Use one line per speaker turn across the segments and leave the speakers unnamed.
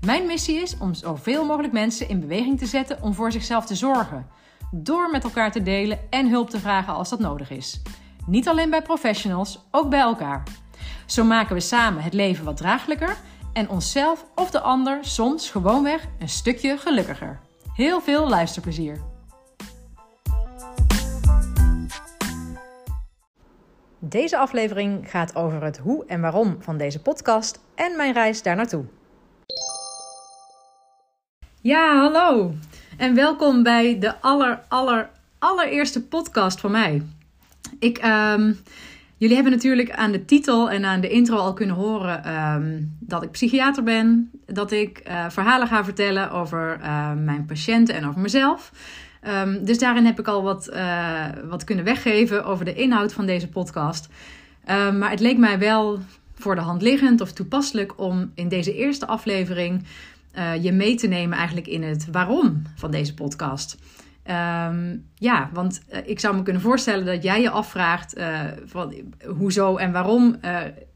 Mijn missie is om zoveel mogelijk mensen in beweging te zetten om voor zichzelf te zorgen. Door met elkaar te delen en hulp te vragen als dat nodig is. Niet alleen bij professionals, ook bij elkaar. Zo maken we samen het leven wat draaglijker en onszelf of de ander soms gewoonweg een stukje gelukkiger. Heel veel luisterplezier. Deze aflevering gaat over het hoe en waarom van deze podcast en mijn reis daar naartoe. Ja, hallo. En welkom bij de aller, aller, allereerste podcast van mij. Ik, um, jullie hebben natuurlijk aan de titel en aan de intro al kunnen horen um, dat ik psychiater ben. Dat ik uh, verhalen ga vertellen over uh, mijn patiënten en over mezelf. Um, dus daarin heb ik al wat, uh, wat kunnen weggeven over de inhoud van deze podcast. maar het leek mij wel voor de hand liggend of toepasselijk om in deze eerste aflevering uh, je mee te nemen eigenlijk in het waarom van deze podcast. Um, ja, want uh, ik zou me kunnen voorstellen dat jij je afvraagt uh, van, hoezo en waarom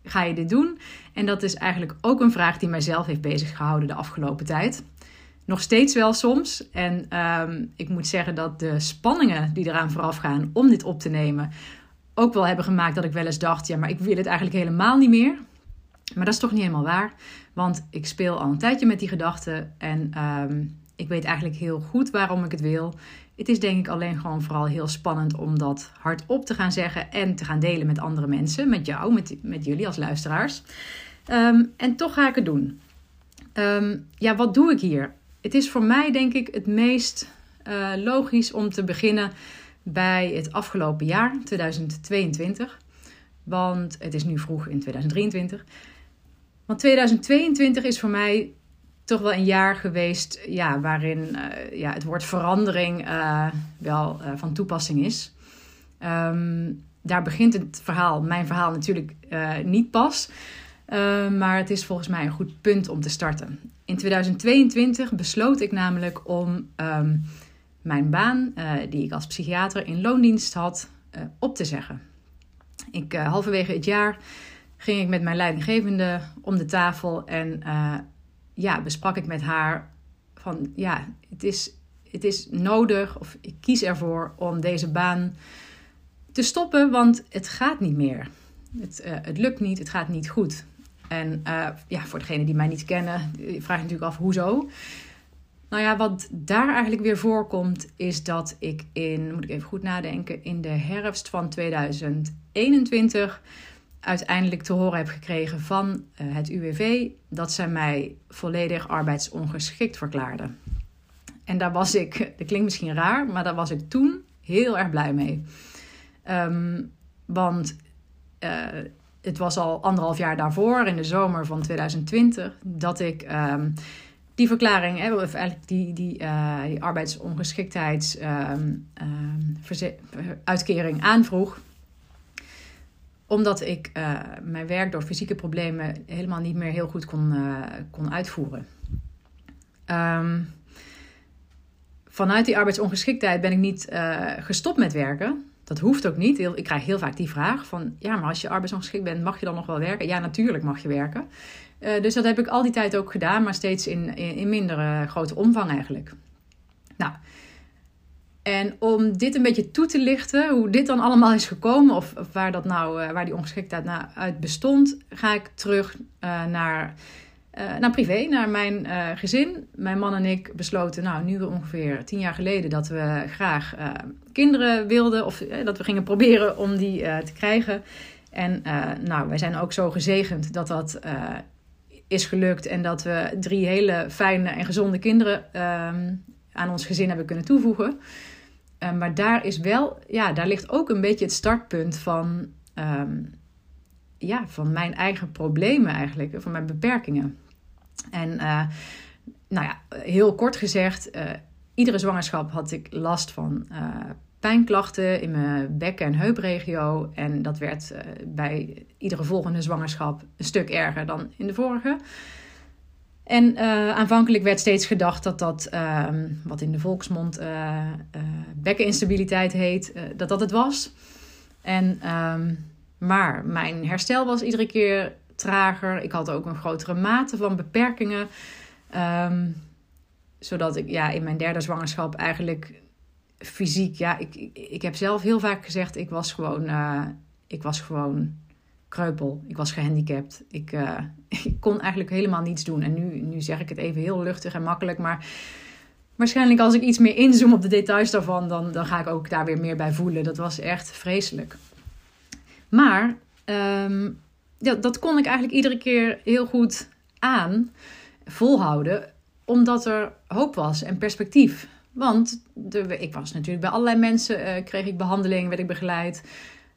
ga je dit doen. En dat is eigenlijk ook een vraag die mijzelf heeft bezig gehouden de afgelopen tijd. Nog steeds wel soms. En um, ik moet zeggen dat de spanningen die eraan vooraf gaan om dit op te nemen, ook wel hebben gemaakt dat ik wel eens dacht: ja, maar ik wil het eigenlijk helemaal niet meer. Maar dat is toch niet helemaal waar. Want ik speel al een tijdje met die gedachten en um, ik weet eigenlijk heel goed waarom ik het wil. Het is denk ik alleen gewoon vooral heel spannend om dat hardop te gaan zeggen en te gaan delen met andere mensen, met jou, met, met jullie als luisteraars. Um, en toch ga ik het doen. Um, ja, wat doe ik hier? Het is voor mij denk ik het meest uh, logisch om te beginnen bij het afgelopen jaar, 2022. Want het is nu vroeg in 2023. Want 2022 is voor mij toch wel een jaar geweest ja, waarin uh, ja, het woord verandering uh, wel uh, van toepassing is. Um, daar begint het verhaal, mijn verhaal natuurlijk niet pas. maar het is volgens mij een goed punt om te starten. In 2022 besloot ik namelijk om um, mijn baan, die ik als psychiater in loondienst had, op te zeggen. Ik, halverwege het jaar ging ik met mijn leidinggevende om de tafel en uh, ja, besprak ik met haar van ja, het is, het is nodig of ik kies ervoor om deze baan te stoppen, want het gaat niet meer. Het, uh, het lukt niet, het gaat niet goed. En uh, ja, voor degenen die mij niet kennen, vraag je natuurlijk af hoezo. Nou ja, wat daar eigenlijk weer voorkomt, is dat ik in, moet ik even goed nadenken, in de herfst van 2021 uiteindelijk te horen heb gekregen van uh, het UWV dat zij mij volledig arbeidsongeschikt verklaarden. En daar was ik, dat klinkt misschien raar, maar daar was ik toen heel erg blij mee. Um, want uh, het was al anderhalf jaar daarvoor, in de zomer van 2020, dat ik um, die verklaring, hè, of eigenlijk die, die, uh, die arbeidsongeschiktheidsuitkering um, aanvroeg omdat ik uh, mijn werk door fysieke problemen helemaal niet meer heel goed kon, uh, kon uitvoeren. Um, vanuit die arbeidsongeschiktheid ben ik niet uh, gestopt met werken. Dat hoeft ook niet. Ik krijg heel vaak die vraag van... ja, maar als je arbeidsongeschikt bent, mag je dan nog wel werken? Ja, natuurlijk mag je werken. dus dat heb ik al die tijd ook gedaan, maar steeds in, in, in minder grote omvang eigenlijk. Nou, en om dit een beetje toe te lichten, hoe dit dan allemaal is gekomen, of, of waar, dat nou, uh, waar die ongeschiktheid nou uit bestond, ga ik terug uh, naar, uh, naar privé, naar mijn gezin. Mijn man en ik besloten, nou, nu ongeveer tien jaar geleden, dat we graag kinderen wilden, of dat we gingen proberen om die te krijgen. En nou, wij zijn ook zo gezegend dat dat is gelukt en dat we drie hele fijne en gezonde kinderen ehm, aan ons gezin hebben kunnen toevoegen. Uh, maar daar is wel, ja, daar ligt ook een beetje het startpunt van, um, ja, van mijn eigen problemen eigenlijk, van mijn beperkingen. En uh, nou ja, heel kort gezegd, uh, iedere zwangerschap had ik last van pijnklachten in mijn bek- en heupregio. En dat werd bij iedere volgende zwangerschap een stuk erger dan in de vorige. En aanvankelijk werd steeds gedacht dat dat, ehm, wat in de volksmond bekkeninstabiliteit heet, dat dat het was. En, um, maar mijn herstel was iedere keer trager. Ik had ook een grotere mate van beperkingen. Um, zodat ik ja, in mijn derde zwangerschap eigenlijk fysiek, ja, ik, ik, heb zelf heel vaak gezegd, ik was gewoon, uh, ik was gewoon kreupel. Ik was gehandicapt. Ik, uh, ik kon eigenlijk helemaal niets doen. En nu, nu zeg ik het even heel luchtig en makkelijk, maar waarschijnlijk als ik iets meer inzoom op de details daarvan, dan, dan ga ik ook daar weer meer bij voelen. Dat was echt vreselijk. Maar um, ja, dat kon ik eigenlijk iedere keer heel goed aan, volhouden, omdat er hoop was en perspectief. Want de, ik was natuurlijk bij allerlei mensen, uh, kreeg ik behandeling, werd ik begeleid.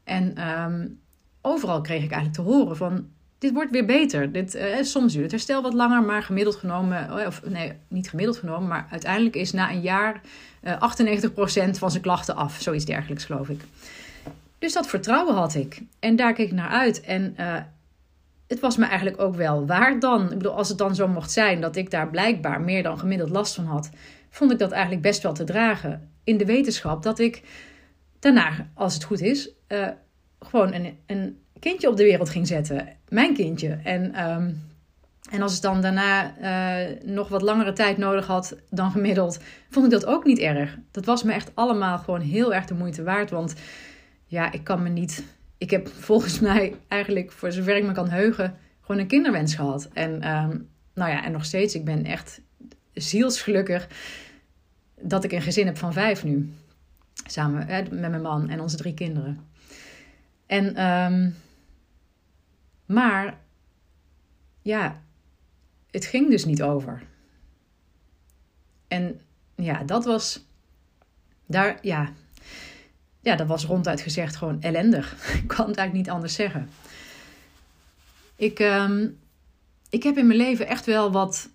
En um, overal kreeg ik eigenlijk te horen van, dit wordt weer beter. Dit, uh, soms duurt het herstel wat langer, maar gemiddeld genomen, of nee, niet gemiddeld genomen, maar uiteindelijk is na een jaar uh, 98% van zijn klachten af. Zoiets dergelijks, geloof ik. Dus dat vertrouwen had ik. En daar keek ik naar uit. En het was me eigenlijk ook wel waar dan. Ik bedoel, als het dan zo mocht zijn dat ik daar blijkbaar meer dan gemiddeld last van had, vond ik dat eigenlijk best wel te dragen. In de wetenschap dat ik daarna, als het goed is, gewoon een, een kindje op de wereld ging zetten. Mijn kindje. En, um, en als het dan daarna uh, nog wat langere tijd nodig had dan gemiddeld, vond ik dat ook niet erg. Dat was me echt allemaal gewoon heel erg de moeite waard. Want ja, ik kan me niet. Ik heb volgens mij eigenlijk, voor zover ik me kan heugen, gewoon een kinderwens gehad. En um, nou ja, en nog steeds, ik ben echt zielsgelukkig dat ik een gezin heb van vijf nu. Samen hè, met mijn man en onze drie kinderen. En, um, maar, ja, het ging dus niet over. En ja, dat was, daar, ja, ja, dat was ronduit gezegd gewoon ellendig. Ik kan het eigenlijk niet anders zeggen. Ik, um, ik heb in mijn leven echt wel wat,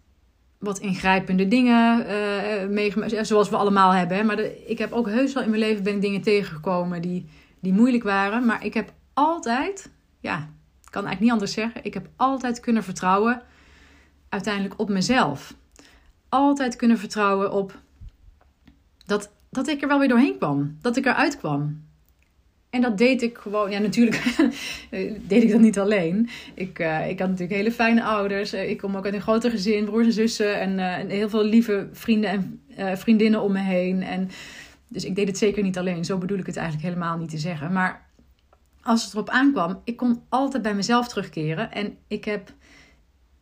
wat ingrijpende dingen uh, meegemaakt. Zoals we allemaal hebben. Hè? Maar ik heb ook heus wel in mijn leven ben ik dingen tegengekomen die, die moeilijk waren. Maar ik heb altijd, ja, kan eigenlijk niet anders zeggen. Ik heb altijd kunnen vertrouwen uiteindelijk op mezelf. Altijd kunnen vertrouwen op dat dat ik er wel weer doorheen kwam. Dat ik eruit kwam. En dat deed ik gewoon. Ja, natuurlijk deed ik dat niet alleen. Ik, uh, ik had natuurlijk hele fijne ouders. Eh, ik kom ook uit een groter gezin, broers en zussen. En, uh, en heel veel lieve vrienden en vriendinnen om me heen. En, dus ik deed het zeker niet alleen. Zo bedoel ik het eigenlijk helemaal niet te zeggen. Maar als het erop aankwam, ik kon altijd bij mezelf terugkeren. En ik heb,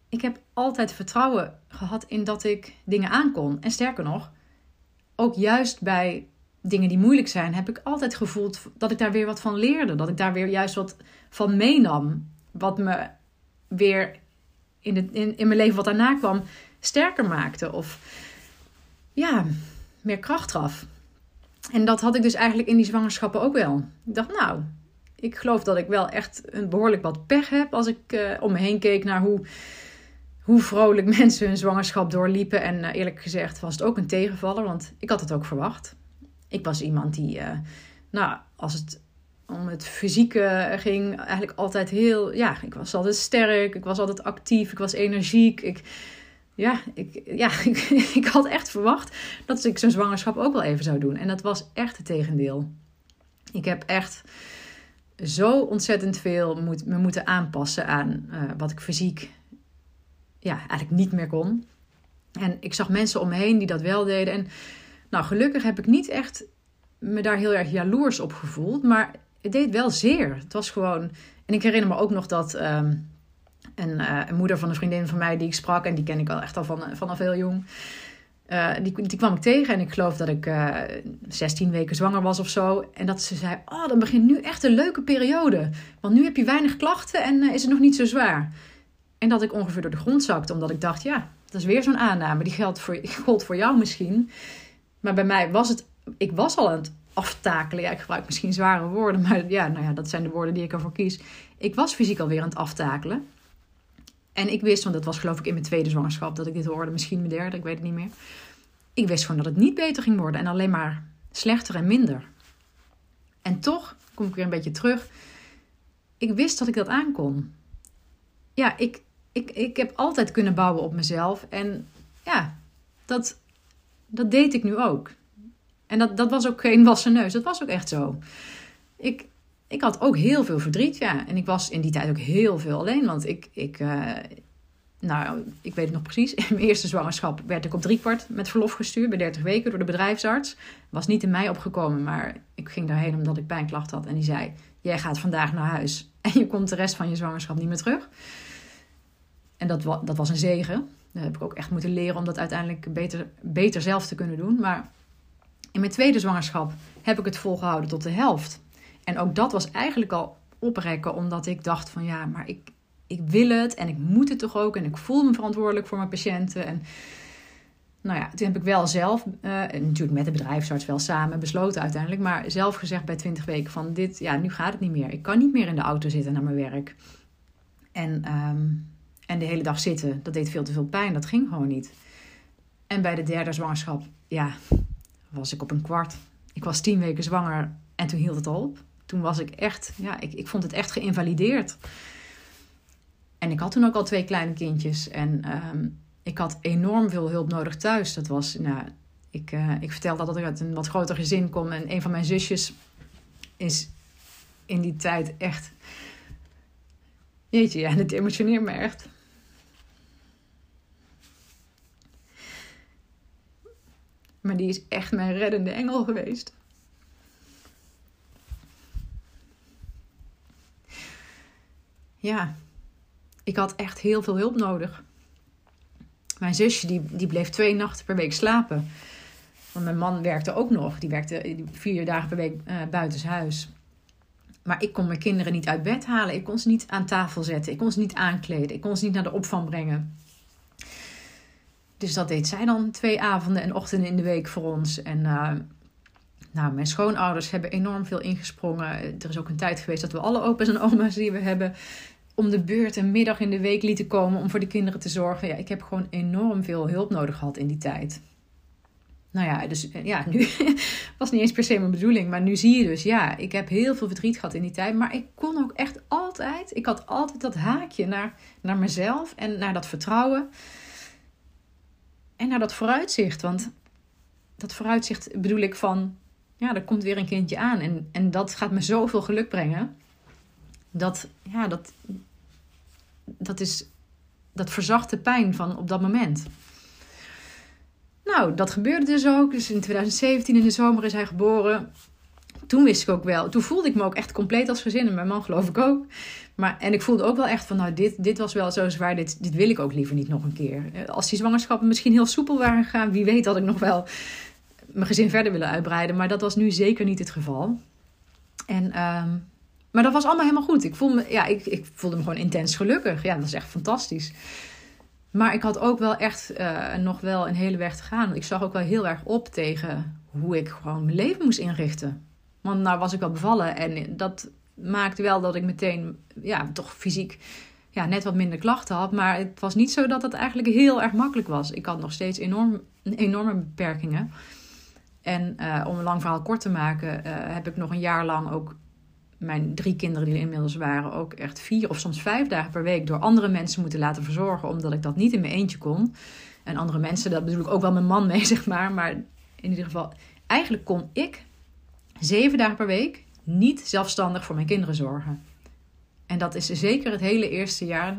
ik heb altijd vertrouwen gehad in dat ik dingen aankon. En sterker nog, ook juist bij dingen die moeilijk zijn, heb ik altijd gevoeld dat ik daar weer wat van leerde. Dat ik daar weer juist wat van meenam. Wat me weer in, de, in, in mijn leven wat daarna kwam sterker maakte. Of ja, meer kracht gaf. En dat had ik dus eigenlijk in die zwangerschappen ook wel. Ik dacht, nou, ik geloof dat ik wel echt een behoorlijk wat pech heb als ik uh, om me heen keek naar hoe hoe vrolijk mensen hun zwangerschap doorliepen. En uh, eerlijk gezegd was het ook een tegenvaller, want ik had het ook verwacht. Ik was iemand die, uh, nou, als het om het fysieke ging, eigenlijk altijd heel, ja, ik was altijd sterk, ik was altijd actief, ik was energiek. Ik, ja, ik, ja ik had echt verwacht dat ik zo'n zwangerschap ook wel even zou doen. En dat was echt het tegendeel. Ik heb echt zo ontzettend veel moet, me moeten aanpassen aan uh, wat ik fysiek ja, eigenlijk niet meer kon. En ik zag mensen om me heen die dat wel deden. En nou, gelukkig heb ik niet echt me daar heel erg jaloers op gevoeld. Maar het deed wel zeer. Het was gewoon. En ik herinner me ook nog dat een, uh, een, moeder van een vriendin van mij die ik sprak, en die ken ik al echt al van, vanaf heel jong. Uh, die, die kwam ik tegen en ik geloof dat ik uh, 16 weken zwanger was of zo. En dat ze zei: Oh, dan begint nu echt een leuke periode. Want nu heb je weinig klachten en uh, is het nog niet zo zwaar. En dat ik ongeveer door de grond zakte, omdat ik dacht, ja, dat is weer zo'n aanname. Die geldt voor, gold voor jou misschien. Maar bij mij was het, ik was al aan het aftakelen. Ja, ik gebruik misschien zware woorden, maar ja, nou ja, dat zijn de woorden die ik ervoor kies. Ik was fysiek alweer aan het aftakelen. En ik wist, want dat was geloof ik in mijn tweede zwangerschap dat ik dit hoorde, misschien mijn derde, ik weet het niet meer. Ik wist gewoon dat het niet beter ging worden en alleen maar slechter en minder. En toch kom ik weer een beetje terug. Ik wist dat ik dat aankon. Ja, ik, ik, ik heb altijd kunnen bouwen op mezelf. En ja, dat, dat deed ik nu ook. En dat, dat was ook geen wassen neus. Dat was ook echt zo. Ik, ik had ook heel veel verdriet, ja. En ik was in die tijd ook heel veel alleen. Want ik, ik, uh, nou, ik weet het nog precies. In mijn eerste zwangerschap werd ik op driekwart met verlof gestuurd bij 30 weken door de bedrijfsarts. Was niet in mij opgekomen, maar ik ging daarheen omdat ik pijnklachten had. En die zei: Jij gaat vandaag naar huis en je komt de rest van je zwangerschap niet meer terug. En dat, dat was een zegen. Daar heb ik ook echt moeten leren om dat uiteindelijk beter, beter zelf te kunnen doen. Maar in mijn tweede zwangerschap heb ik het volgehouden tot de helft. En ook dat was eigenlijk al oprekken, omdat ik dacht van ja, maar ik, ik wil het en ik moet het toch ook. En ik voel me verantwoordelijk voor mijn patiënten. En nou ja, toen heb ik wel zelf, uh, en natuurlijk met de bedrijfsarts wel samen besloten uiteindelijk, maar zelf gezegd bij 20 weken van dit, ja, nu gaat het niet meer. Ik kan niet meer in de auto zitten naar mijn werk. En, ehm, en de hele dag zitten, dat deed veel te veel pijn. Dat ging gewoon niet. En bij de derde zwangerschap, ja, was ik op een kwart. Ik was tien weken zwanger en toen hield het al op. Toen was ik echt, ja, ik, ik vond het echt geïnvalideerd. En ik had toen ook al twee kleine kindjes. En ehm, ik had enorm veel hulp nodig thuis. Dat was, nou, ik, uh, ik vertelde dat ik uit een wat groter gezin kom. En een van mijn zusjes is in die tijd echt. Jeetje, ja, het emotioneert me echt. Maar die is echt mijn reddende engel geweest. Ja, ik had echt heel veel hulp nodig. Mijn zusje die, die bleef twee nachten per week slapen. Want mijn man werkte ook nog. Die werkte vier dagen per week uh, buitenshuis. Maar ik kon mijn kinderen niet uit bed halen. Ik kon ze niet aan tafel zetten. Ik kon ze niet aankleden. Ik kon ze niet naar de opvang brengen. Dus dat deed zij dan twee avonden en ochtenden in de week voor ons. En uh, nou, mijn schoonouders hebben enorm veel ingesprongen. Er is ook een tijd geweest dat we alle opa's en oma's die we hebben om de beurt een middag in de week lieten komen om voor de kinderen te zorgen. Ja, ik heb gewoon enorm veel hulp nodig gehad in die tijd. Nou ja, dus ja, nu was niet eens per se mijn bedoeling. Maar nu zie je dus, ja, ik heb heel veel verdriet gehad in die tijd. Maar ik kon ook echt altijd, ik had altijd dat haakje naar, naar mezelf en naar dat vertrouwen. En naar dat vooruitzicht. Want dat vooruitzicht bedoel ik van, ja, er komt weer een kindje aan. En, en dat gaat me zoveel geluk brengen. Dat, ja, dat, dat is, dat verzacht de pijn van op dat moment. Nou, dat gebeurde dus ook. Dus in 2017 in de zomer is hij geboren. Toen wist ik ook wel, toen voelde ik me ook echt compleet als gezin. En mijn man geloof ik ook. Maar, en ik voelde ook wel echt van, nou, dit, dit was wel zo zwaar. Dit, dit wil ik ook liever niet nog een keer. Als die zwangerschappen misschien heel soepel waren gegaan, wie weet dat ik nog wel mijn gezin verder willen uitbreiden. Maar dat was nu zeker niet het geval. En, um, maar dat was allemaal helemaal goed. Ik, voelde me, ja, ik, ik voelde me gewoon intens gelukkig. Ja, dat is echt fantastisch. Maar ik had ook wel echt uh, nog wel een hele weg te gaan. Ik zag ook wel heel erg op tegen hoe ik gewoon mijn leven moest inrichten. Want nou was ik wel bevallen en dat maakte wel dat ik meteen ja, toch fysiek ja, net wat minder klachten had. Maar het was niet zo dat het eigenlijk heel erg makkelijk was. Ik had nog steeds enorm, enorme beperkingen. En uh, om een lang verhaal kort te maken, uh, heb ik nog een jaar lang ook mijn drie kinderen die er inmiddels waren, ook echt vier of soms vijf dagen per week door andere mensen moeten laten verzorgen, omdat ik dat niet in mijn eentje kon. En andere mensen, dat bedoel ik ook wel mijn man mee, zeg maar. Maar in ieder geval, eigenlijk kon ik zeven dagen per week niet zelfstandig voor mijn kinderen zorgen. En dat is zeker het hele eerste jaar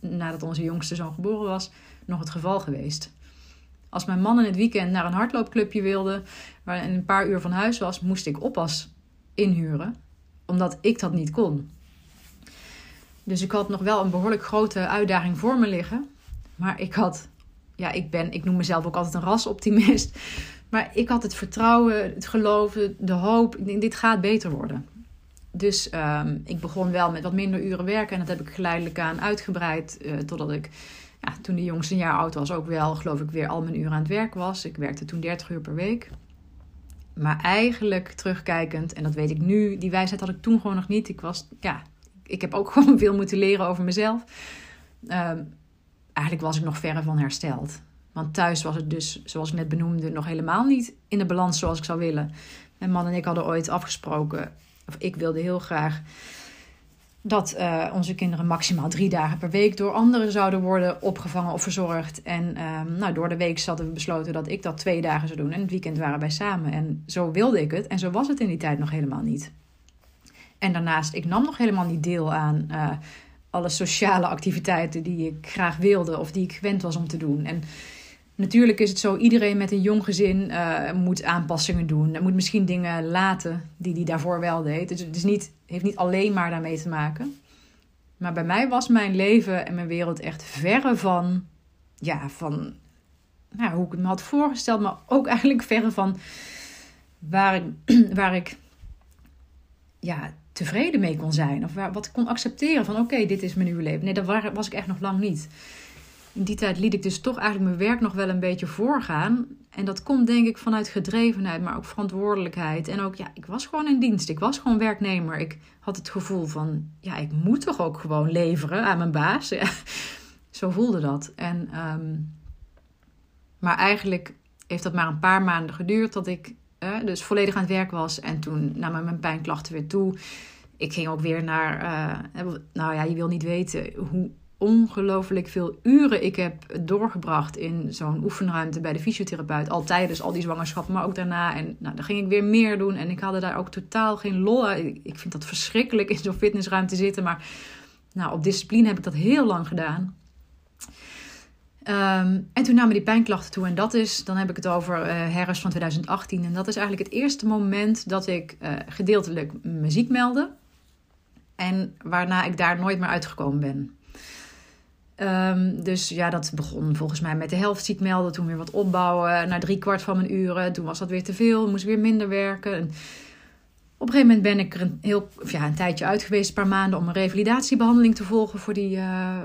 nadat onze jongste zoon geboren was, nog het geval geweest. Als mijn man in het weekend naar een hardloopclubje wilde, waar een paar uur van huis was, moest ik oppas inhuren, omdat ik dat niet kon. Dus ik had nog wel een behoorlijk grote uitdaging voor me liggen. Maar ik had, ja, ik ben, ik noem mezelf ook altijd een rasoptimist. Maar ik had het vertrouwen, het geloven, de hoop. Dit gaat beter worden. Dus um, ik begon wel met wat minder uren werken. En dat heb ik geleidelijk aan uitgebreid. Uh, totdat ik ja, toen de jongste een jaar oud was, ook wel, geloof ik, weer al mijn uren aan het werk was. Ik werkte toen 30 uur per week. Maar eigenlijk terugkijkend, en dat weet ik nu, die wijsheid had ik toen gewoon nog niet. Ik was, ja, ik heb ook gewoon veel moeten leren over mezelf. Ehm, eigenlijk was ik nog verre van hersteld. Want thuis was het dus, zoals ik net benoemde, nog helemaal niet in de balans zoals ik zou willen. Mijn man en ik hadden ooit afgesproken, of ik wilde heel graag dat uh, onze kinderen maximaal drie dagen per week door anderen zouden worden opgevangen of verzorgd. En uh, nou, door de week hadden we besloten dat ik dat twee dagen zou doen. En het weekend waren wij samen. En zo wilde ik het. En zo was het in die tijd nog helemaal niet. En daarnaast, ik nam nog helemaal niet deel aan uh, alle sociale activiteiten die ik graag wilde of die ik gewend was om te doen. En Natuurlijk is het zo, iedereen met een jong gezin uh, moet aanpassingen doen. En moet misschien dingen laten die hij daarvoor wel deed. Dus het is niet, heeft niet alleen maar daarmee te maken. Maar bij mij was mijn leven en mijn wereld echt verre van, ja, van nou, hoe ik het me had voorgesteld. Maar ook eigenlijk verre van waar ik, waar ik ja, tevreden mee kon zijn. Of waar, wat ik kon accepteren van oké, dit is mijn nieuwe leven. Nee, dat was ik echt nog lang niet in die tijd liet ik dus toch eigenlijk mijn werk nog wel een beetje voorgaan. En dat komt denk ik vanuit gedrevenheid, maar ook verantwoordelijkheid. En ook, ja, ik was gewoon in dienst. Ik was gewoon werknemer. Ik had het gevoel van, ja, ik moet toch ook gewoon leveren aan mijn baas. Ja, zo voelde dat. En, ehm, maar eigenlijk heeft dat maar een paar maanden geduurd dat ik eh, dus volledig aan het werk was. En toen namen mijn pijnklachten weer toe. Ik ging ook weer naar, uh, nou ja, je wil niet weten hoe ongelooflijk veel uren ik heb doorgebracht in zo'n oefenruimte bij de fysiotherapeut. Al tijdens al die zwangerschappen, maar ook daarna. En nou, dan ging ik weer meer doen. En ik had er ook totaal geen lol Ik, vind dat verschrikkelijk in zo'n fitnessruimte zitten. Maar nou, op discipline heb ik dat heel lang gedaan. Ehm, en toen namen die pijnklachten toe. En dat is, dan heb ik het over uh, herfst van 2018. En dat is eigenlijk het eerste moment dat ik uh, gedeeltelijk muziek meldde. En waarna ik daar nooit meer uitgekomen ben. Um, dus ja, dat begon volgens mij met de helft ziek melden. Toen weer wat opbouwen. Na drie kwart van mijn uren. Toen was dat weer te veel. Moest weer minder werken. En op een gegeven moment ben ik er een, heel, ja, een tijdje uit geweest. Een paar maanden om een revalidatiebehandeling te volgen voor die, uh,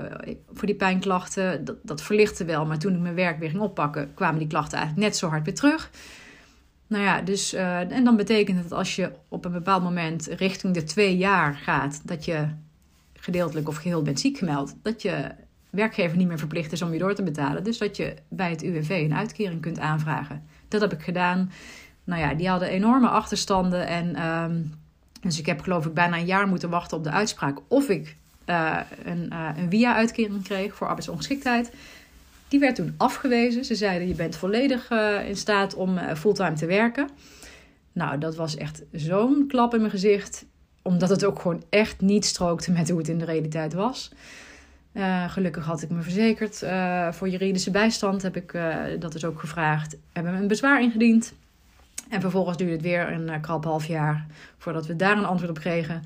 voor die pijnklachten. Dat, dat verlichtte wel. Maar toen ik mijn werk weer ging oppakken, kwamen die klachten eigenlijk net zo hard weer terug. Nou ja, dus, uh, en dan betekent het als je op een bepaald moment richting de twee jaar gaat, dat je gedeeltelijk of geheel bent ziek gemeld, dat je werkgever niet meer verplicht is om je door te betalen. Dus dat je bij het UWV een uitkering kunt aanvragen. Dat heb ik gedaan. Nou ja, die hadden enorme achterstanden. En um, dus ik heb geloof ik bijna een jaar moeten wachten op de uitspraak of ik uh, een, uh, een via-uitkering kreeg voor arbeidsongeschiktheid. Die werd toen afgewezen. Ze zeiden: Je bent volledig uh, in staat om fulltime te werken. Nou, dat was echt zo'n klap in mijn gezicht. Omdat het ook gewoon echt niet strookte met hoe het in de realiteit was. Uh, gelukkig had ik me verzekerd. Uh, voor juridische bijstand heb ik uh, dat dus ook gevraagd. Hebben we een bezwaar ingediend. En vervolgens duurde het weer een krap half jaar voordat we daar een antwoord op kregen.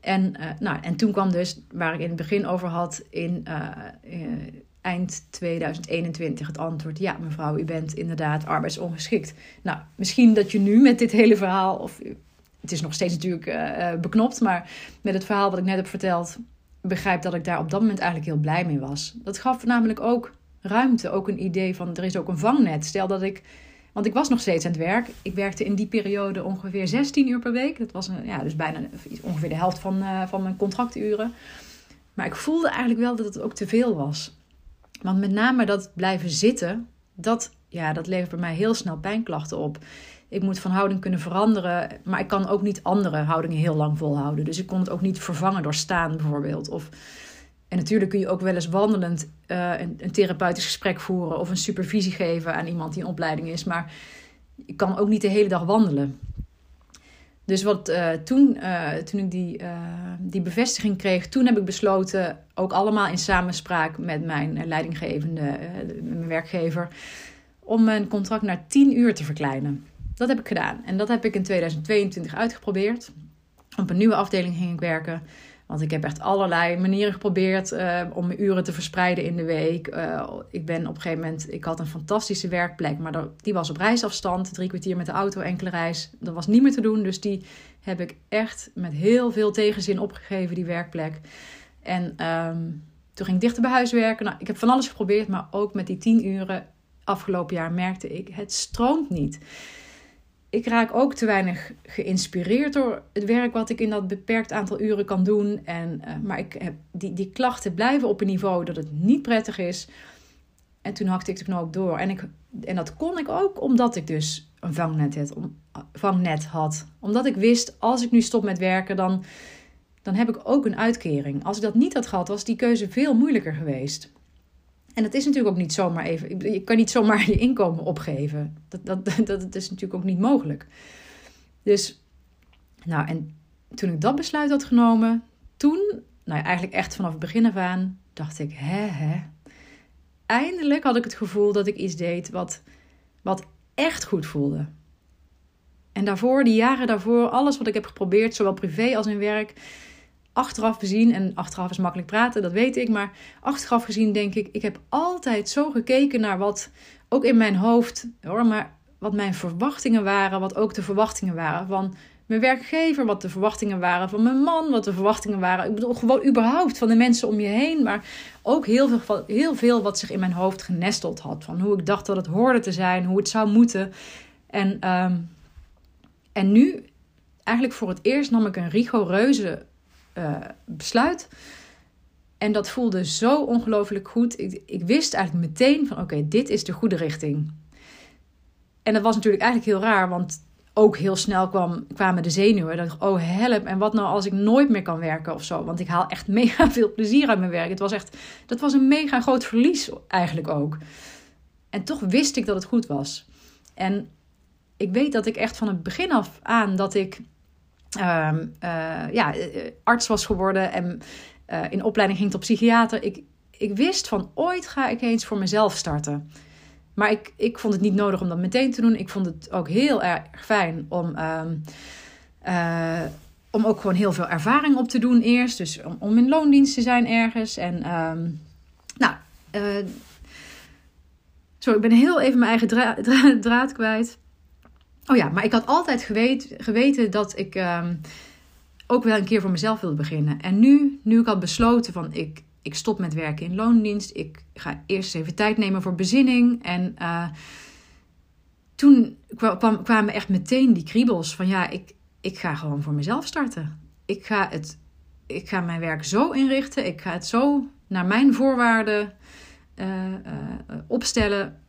En, nou, en toen kwam dus, waar ik in het begin over had, in eind 2021 het antwoord: Ja, mevrouw, u bent inderdaad arbeidsongeschikt. Nou, misschien dat je nu met dit hele verhaal, of het is nog steeds natuurlijk beknopt, maar met het verhaal wat ik net heb verteld, begrijp dat ik daar op dat moment eigenlijk heel blij mee was. Dat gaf namelijk ook ruimte, ook een idee van er is ook een vangnet. Stel dat ik, want ik was nog steeds aan het werk. Ik werkte in die periode ongeveer 16 uur per week. Dat was een, ja, dus bijna ongeveer de helft van, uh, van mijn contracturen. Maar ik voelde eigenlijk wel dat het ook te veel was. Want met name dat blijven zitten, dat, ja, dat levert bij mij heel snel pijnklachten op ik moet van houding kunnen veranderen. Maar ik kan ook niet andere houdingen heel lang volhouden. Dus ik kon het ook niet vervangen door staan bijvoorbeeld. Of, en natuurlijk kun je ook wel eens wandelend uh, een, een, therapeutisch gesprek voeren. Of een supervisie geven aan iemand die in opleiding is. Maar ik kan ook niet de hele dag wandelen. Dus wat uh, toen, uh, toen ik die, die bevestiging kreeg, toen heb ik besloten, ook allemaal in samenspraak met mijn leidinggevende, mijn werkgever, om mijn contract naar 10 uur te verkleinen. Dat heb ik gedaan. En dat heb ik in 2022 uitgeprobeerd. Op een nieuwe afdeling ging ik werken. Want ik heb echt allerlei manieren geprobeerd uh, om mijn uren te verspreiden in de week. Uh, ik ben op een gegeven moment, ik had een fantastische werkplek, maar die was op reisafstand, drie kwartier met de auto, enkele reis. Dat was niet meer te doen, dus die heb ik echt met heel veel tegenzin opgegeven, die werkplek. En um, toen ging ik dichter bij huis werken. Nou, ik heb van alles geprobeerd, maar ook met die tien uren afgelopen jaar merkte ik, het stroomt niet ik raak ook te weinig geïnspireerd door het werk wat ik in dat beperkt aantal uren kan doen. En, uh, maar ik heb, die, die klachten blijven op een niveau dat het niet prettig is. En toen hakte ik de knoop door. En, ik, en dat kon ik ook omdat ik dus een vangnet had, vangnet had. Omdat ik wist, als ik nu stop met werken, dan, dan heb ik ook een uitkering. Als ik dat niet had gehad, was die keuze veel moeilijker geweest. En dat is natuurlijk ook niet zomaar even. Je kan niet zomaar je inkomen opgeven. Dat, dat, dat, is natuurlijk ook niet mogelijk. Dus, nou, en toen ik dat besluit had genomen, toen, nou ja, eigenlijk echt vanaf het begin af aan, dacht ik, hè, hè. Eindelijk had ik het gevoel dat ik iets deed wat, wat echt goed voelde. En daarvoor, die jaren daarvoor, alles wat ik heb geprobeerd, zowel privé als in werk, achteraf gezien, en achteraf is makkelijk praten, dat weet ik, maar achteraf gezien denk ik, ik heb altijd zo gekeken naar wat ook in mijn hoofd, hoor, maar wat mijn verwachtingen waren, wat ook de verwachtingen waren van mijn werkgever, wat de verwachtingen waren van mijn man, wat de verwachtingen waren, ik bedoel gewoon überhaupt van de mensen om je heen, maar ook heel veel, heel veel wat zich in mijn hoofd genesteld had, van hoe ik dacht dat het hoorde te zijn, hoe het zou moeten. En, um, en nu, eigenlijk voor het eerst nam ik een rigoureuze uh, besluit. En dat voelde zo ongelooflijk goed. Ik, ik wist eigenlijk meteen van oké, dit is de goede richting. En dat was natuurlijk eigenlijk heel raar, want ook heel snel kwam, kwamen de zenuwen. Dat oh help, en wat nou als ik nooit meer kan werken of zo? Want ik haal echt mega veel plezier uit mijn werk. Het was echt, dat was een mega groot verlies eigenlijk ook. En toch wist ik dat het goed was. En ik weet dat ik echt van het begin af aan dat ik um, ja, eh, arts was geworden en in opleiding ging tot psychiater. Ik, ik wist van ooit ga ik eens voor mezelf starten. Maar ik, ik vond het niet nodig om dat meteen te doen. Ik vond het ook heel erg fijn om, uh, om ook gewoon heel veel ervaring op te doen eerst. Dus om, in loondienst te zijn ergens. En um, nou, sorry, ik ben heel even mijn eigen dra dra draad kwijt. Oh ja, maar ik had altijd geweten, geweten dat ik um, ook wel een keer voor mezelf wilde beginnen. En nu, nu ik had besloten van ik, ik stop met werken in loondienst. Ik ga eerst even tijd nemen voor bezinning. En uh, toen kwam, kwamen echt meteen die kriebels van ja, ik, ik ga gewoon voor mezelf starten. Ik ga, het, ik ga mijn werk zo inrichten. Ik ga het zo naar mijn voorwaarden uh, uh, opstellen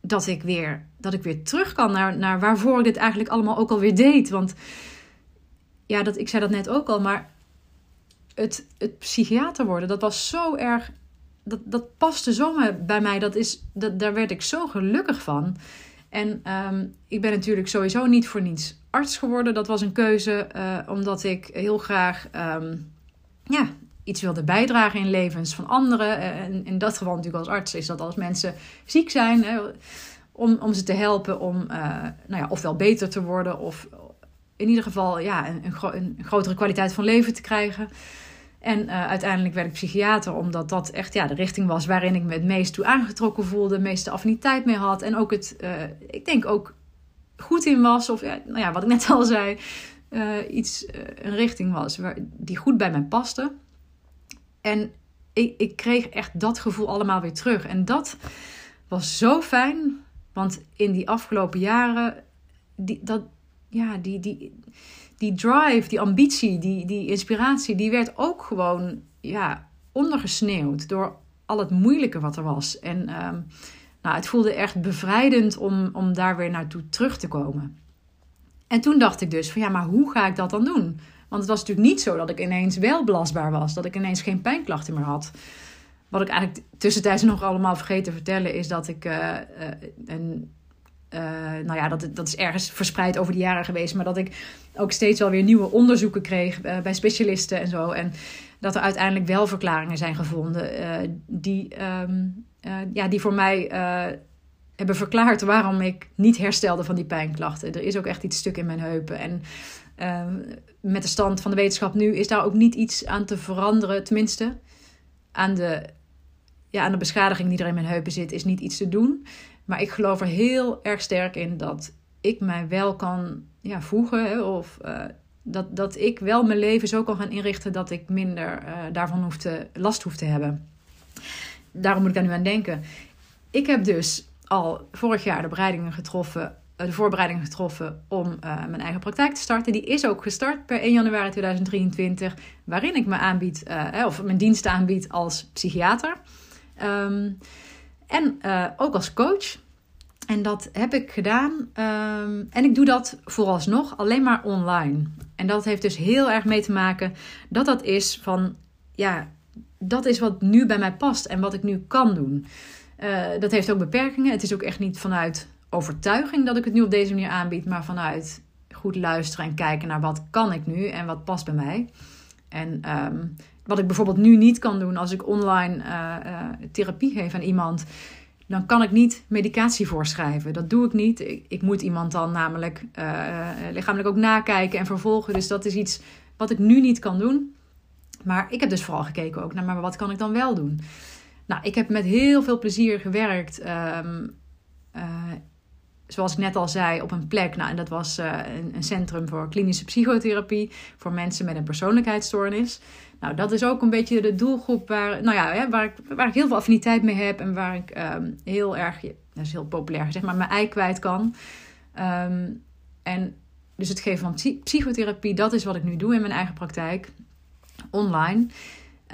dat ik weer, dat ik weer terug kan naar, naar waarvoor ik dit eigenlijk allemaal ook alweer deed. Want ja, dat, ik zei dat net ook al, maar het, het psychiater worden, dat was zo erg. Dat, dat paste zo bij mij. Dat is, dat, daar werd ik zo gelukkig van. En um, ik ben natuurlijk sowieso niet voor niets arts geworden. Dat was een keuze uh, omdat ik heel graag um, ja, iets wilde bijdragen in levens van anderen. En in dat geval natuurlijk als arts is dat als mensen ziek zijn, hè, om, om ze te helpen om uh, nou ja, ofwel beter te worden of in ieder geval ja, een, een, grotere kwaliteit van leven te krijgen. En uh, uiteindelijk werd ik psychiater, omdat dat echt ja, de richting was waarin ik me het meest toe aangetrokken voelde, de meeste affiniteit mee had. En ook het, ik denk ook goed in was, of ja, nou ja, wat ik net al zei, iets, een richting was waar, die goed bij mij paste. En ik, ik kreeg echt dat gevoel allemaal weer terug. En dat was zo fijn. Want in die afgelopen jaren, die, dat, ja, die, die, die drive, die ambitie, die, die inspiratie, die werd ook gewoon ja, ondergesneeuwd door al het moeilijke wat er was. En um, nou, het voelde echt bevrijdend om, om daar weer naartoe terug te komen. En toen dacht ik dus van ja, maar hoe ga ik dat dan doen? Want het was natuurlijk niet zo dat ik ineens wel belastbaar was. Dat ik ineens geen pijnklachten meer had. Wat ik eigenlijk tussentijds nog allemaal vergeten te vertellen is dat ik. Uh, uh, een, uh, nou ja, dat, dat is ergens verspreid over de jaren geweest. Maar dat ik ook steeds wel weer nieuwe onderzoeken kreeg bij specialisten en zo. En dat er uiteindelijk wel verklaringen zijn gevonden die, um, ja, die voor mij hebben verklaard waarom ik niet herstelde van die pijnklachten. Er is ook echt iets stuk in mijn heupen. En uh, met de stand van de wetenschap nu is daar ook niet iets aan te veranderen. Tenminste, aan de, ja, aan de beschadiging die er in mijn heupen zit, is niet iets te doen. Maar ik geloof er heel erg sterk in dat ik mij wel kan ja, voegen. Hè, of uh, dat, dat ik wel mijn leven zo kan gaan inrichten dat ik minder uh, daarvan hoef te, last hoef te hebben. Daarom moet ik daar nu aan denken. Ik heb dus al vorig jaar de bereidingen getroffen de voorbereiding getroffen om mijn eigen praktijk te starten. Die is ook gestart per 1 januari 2023, waarin ik me aanbied, of mijn diensten aanbied als psychiater. Um, en ook als coach. En dat heb ik gedaan. Um, en ik doe dat vooralsnog alleen maar online. En dat heeft dus heel erg mee te maken dat dat is van, ja, dat is wat nu bij mij past en wat ik nu kan doen. Dat heeft ook beperkingen. Het is ook echt niet vanuit overtuiging dat ik het nu op deze manier aanbied, maar vanuit goed luisteren en kijken naar wat kan ik nu en wat past bij mij. En um, wat ik bijvoorbeeld nu niet kan doen als ik online uh, uh, therapie geef aan iemand dan kan ik niet medicatie voorschrijven. Dat doe ik niet. Ik, ik moet iemand dan namelijk uh, lichamelijk ook nakijken en vervolgen. Dus dat is iets wat ik nu niet kan doen. Maar ik heb dus vooral gekeken ook naar, maar wat kan ik dan wel doen? Nou, ik heb met heel veel plezier gewerkt. Uh, zoals ik net al zei, op een plek. Nou, en dat was uh, een, een, centrum voor klinische psychotherapie voor mensen met een persoonlijkheidsstoornis. Nou, dat is ook een beetje de doelgroep waar, nou ja, waar, ik, waar ik heel veel affiniteit mee heb en waar ik um, heel erg, dat is heel populair zeg maar, mijn ei kwijt kan. Um, en dus het geven van psychotherapie, dat is wat ik nu doe in mijn eigen praktijk, online.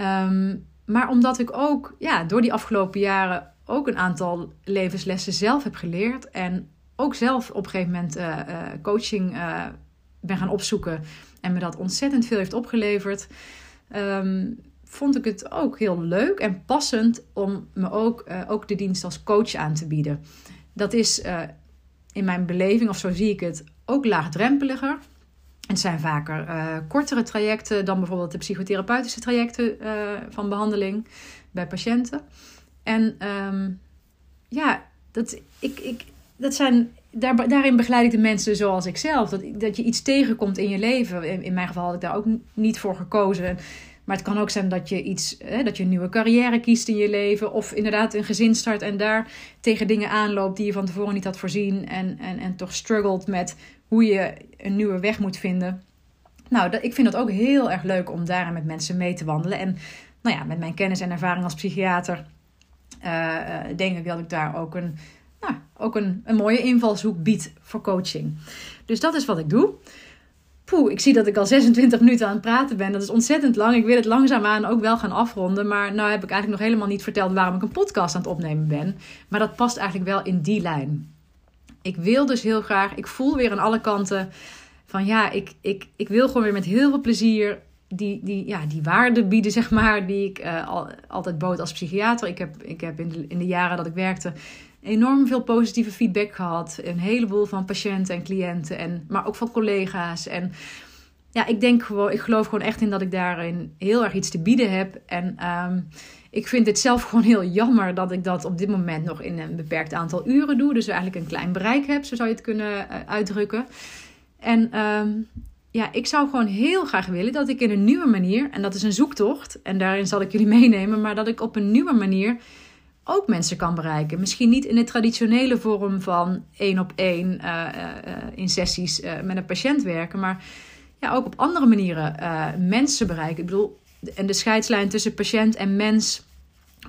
Um, maar omdat ik ook ja, door die afgelopen jaren ook een aantal levenslessen zelf heb geleerd en ook zelf op een gegeven moment uh, uh, coaching uh, ben gaan opzoeken en me dat ontzettend veel heeft opgeleverd um, vond ik het ook heel leuk en passend om me ook, ook de dienst als coach aan te bieden. Dat is in mijn beleving, of zo zie ik het, ook laagdrempeliger. Het zijn vaker kortere trajecten dan bijvoorbeeld de psychotherapeutische trajecten van behandeling bij patiënten. En um, ja, dat, ik, ik, dat zijn daar, daarin begeleid ik de mensen zoals ik zelf. Dat, dat je iets tegenkomt in je leven. In, in mijn geval had ik daar ook niet voor gekozen. Maar het kan ook zijn dat je iets, hè, dat je een nieuwe carrière kiest in je leven. Of inderdaad een gezin start en daar tegen dingen aanloopt die je van tevoren niet had voorzien. En, en, en toch struggelt met hoe je een nieuwe weg moet vinden. Nou, dat, ik vind het ook heel erg leuk om daarin met mensen mee te wandelen. En nou ja, met mijn kennis en ervaring als psychiater uh, denk ik dat ik daar ook een nou, ook een, een mooie invalshoek biedt voor coaching. Dus dat is wat ik doe. Poeh, ik zie dat ik al 26 minuten aan het praten ben. Dat is ontzettend lang. Ik wil het langzaamaan ook wel gaan afronden. Maar nou heb ik eigenlijk nog helemaal niet verteld waarom ik een podcast aan het opnemen ben. Maar dat past eigenlijk wel in die lijn. Ik wil dus heel graag, ik voel weer aan alle kanten van ja, ik, ik, ik wil gewoon weer met heel veel plezier die, die, ja, die waarde bieden, zeg maar, die ik uh, al, altijd bood als psychiater. Ik heb, ik heb in, de, in de jaren dat ik werkte enorm veel positieve feedback gehad. Een heleboel van patiënten en cliënten, en, maar ook van collega's. En ja, ik denk gewoon, ik geloof gewoon echt in dat ik daarin heel erg iets te bieden heb. En um, ik vind het zelf gewoon heel jammer dat ik dat op dit moment nog in een beperkt aantal uren doe. Dus eigenlijk een klein bereik heb, zo zou je het kunnen uh, uitdrukken. En um, ja, ik zou gewoon heel graag willen dat ik in een nieuwe manier, en dat is een zoektocht, en daarin zal ik jullie meenemen, maar dat ik op een nieuwe manier ook mensen kan bereiken. Misschien niet in de traditionele vorm van één op één uh, uh, in sessies uh, met een patiënt werken, maar ja, ook op andere manieren mensen bereiken. Ik bedoel, en de scheidslijn tussen patiënt en mens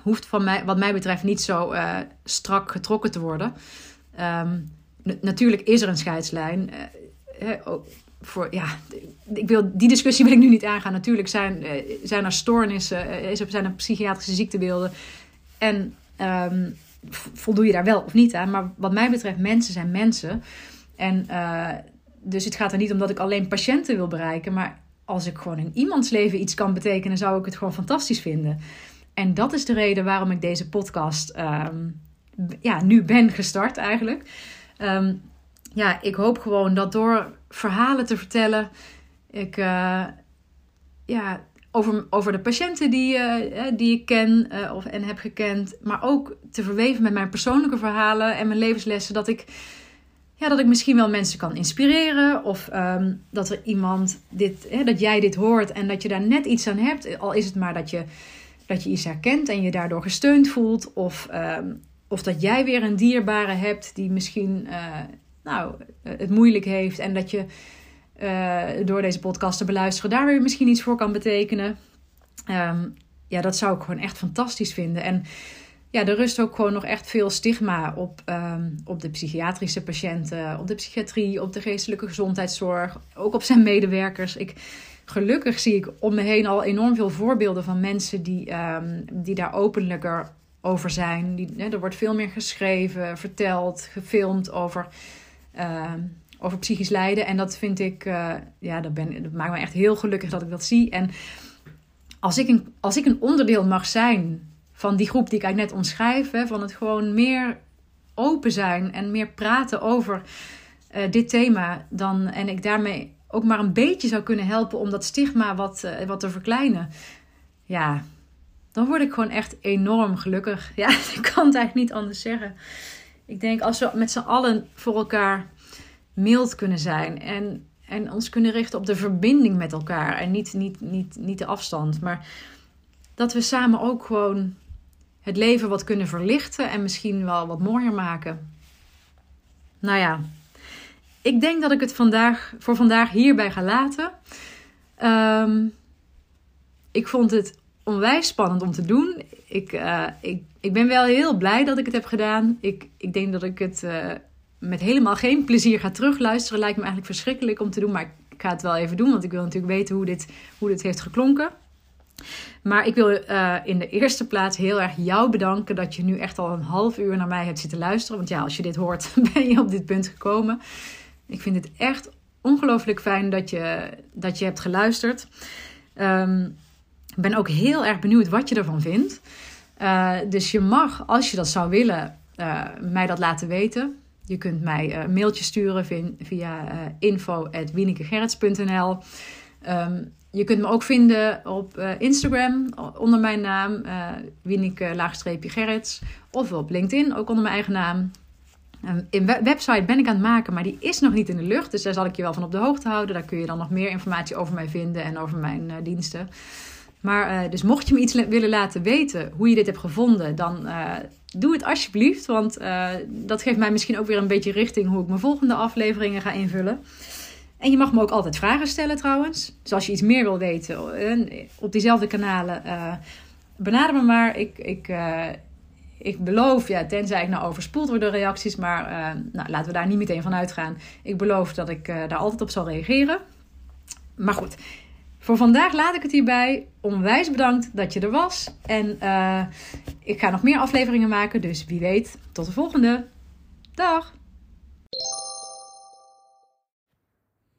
hoeft van mij, wat mij betreft niet zo strak getrokken te worden. Um, natuurlijk is er een scheidslijn. voor, ja, ik wil, die discussie wil ik nu niet aangaan. Natuurlijk zijn, zijn er stoornissen, zijn er psychiatrische ziektebeelden. En um, voldoe je daar wel of niet aan. Maar wat mij betreft, mensen zijn mensen. En uh, dus het gaat er niet om dat ik alleen patiënten wil bereiken. Maar als ik gewoon in iemands leven iets kan betekenen, zou ik het gewoon fantastisch vinden. En dat is de reden waarom ik deze podcast um, ja, nu ben gestart eigenlijk. Um, ja, ik hoop gewoon dat door verhalen te vertellen, ik uh, ja, over, over de patiënten die, uh, die ik ken uh, of, en heb gekend. Maar ook te verweven met mijn persoonlijke verhalen en mijn levenslessen. Dat ik, ja, dat ik misschien wel mensen kan inspireren. Of um, dat er iemand dit, dat jij dit hoort en dat je daar net iets aan hebt. Al is het maar dat je, dat je iets herkent en je daardoor gesteund voelt. Of, um, of dat jij weer een dierbare hebt die misschien nou, het moeilijk heeft. En dat je uh, door deze podcast te beluisteren, daar weer misschien iets voor kan betekenen. Um, ja, dat zou ik gewoon echt fantastisch vinden. En ja, er rust ook gewoon nog echt veel stigma op, ehm, op de psychiatrische patiënten, op de psychiatrie, op de geestelijke gezondheidszorg, ook op zijn medewerkers. Ik, gelukkig zie ik om me heen al enorm veel voorbeelden van mensen die, um, die daar openlijker over zijn. Die, hè, er wordt veel meer geschreven, verteld, gefilmd over, over psychisch lijden. En dat vind ik, uh, ja, dat, ben, maakt me echt heel gelukkig dat ik dat zie. En als ik een, als ik een onderdeel mag zijn van die groep die ik eigenlijk net omschrijf, hè, van het gewoon meer open zijn en meer praten over uh, dit thema, dan, en ik daarmee ook maar een beetje zou kunnen helpen om dat stigma wat, uh, wat te verkleinen. Ja, dan word ik gewoon echt enorm gelukkig. Ja, ik kan het eigenlijk niet anders zeggen. Ik denk als we met z'n allen voor elkaar mild kunnen zijn en, en ons kunnen richten op de verbinding met elkaar en niet, niet, niet, niet de afstand, maar dat we samen ook gewoon het leven wat kunnen verlichten en misschien wel wat mooier maken. Nou ja, ik denk dat ik het vandaag, voor vandaag hierbij ga laten. Um, ik vond het onwijs spannend om te doen. Ik, uh, ik, ik ben wel heel blij dat ik het heb gedaan. Ik, ik denk dat ik het uh, met helemaal geen plezier ga terugluisteren. Lijkt me eigenlijk verschrikkelijk om te doen, maar ik ga het wel even doen, want ik wil natuurlijk weten hoe dit, hoe dit heeft geklonken. Maar ik wil uh, in de eerste plaats heel erg jou bedanken dat je nu echt al een half uur naar mij hebt zitten luisteren. Want ja, als je dit hoort, ben je op dit punt gekomen. Ik vind het echt ongelooflijk fijn dat je, dat je hebt geluisterd. Um, ik ben ook heel erg benieuwd wat je ervan vindt. Uh, dus je mag, als je dat zou willen, uh, mij dat laten weten. Je kunt mij een uh, mailtje sturen via, um, Je kunt me ook vinden op Instagram onder mijn naam, Wieneke-gerrits. Of op LinkedIn, ook onder mijn eigen naam. In we website ben ik aan het maken, maar die is nog niet in de lucht. Dus daar zal ik je wel van op de hoogte houden. Daar kun je dan nog meer informatie over mij vinden en over mijn diensten. Maar uh, dus mocht je me iets willen laten weten hoe je dit hebt gevonden, dan uh, doe het alsjeblieft. Want uh, dat geeft mij misschien ook weer een beetje richting hoe ik mijn volgende afleveringen ga invullen. En je mag me ook altijd vragen stellen trouwens. Dus als je iets meer wil weten op diezelfde kanalen, benader me maar. Ik, ik, ik beloof, ja, tenzij ik nou overspoeld word door reacties, maar nou, laten we daar niet meteen van uitgaan. Ik beloof dat ik daar altijd op zal reageren. Maar goed, voor vandaag laat ik het hierbij. Onwijs bedankt dat je er was. En uh, ik ga nog meer afleveringen maken. Dus wie weet, tot de volgende. Dag!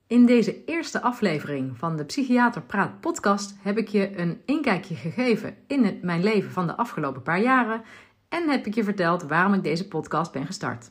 In deze eerste aflevering van de Psychiater Praat podcast heb ik je een inkijkje gegeven in het, mijn leven van de afgelopen paar jaren en heb ik je verteld waarom ik deze podcast ben gestart.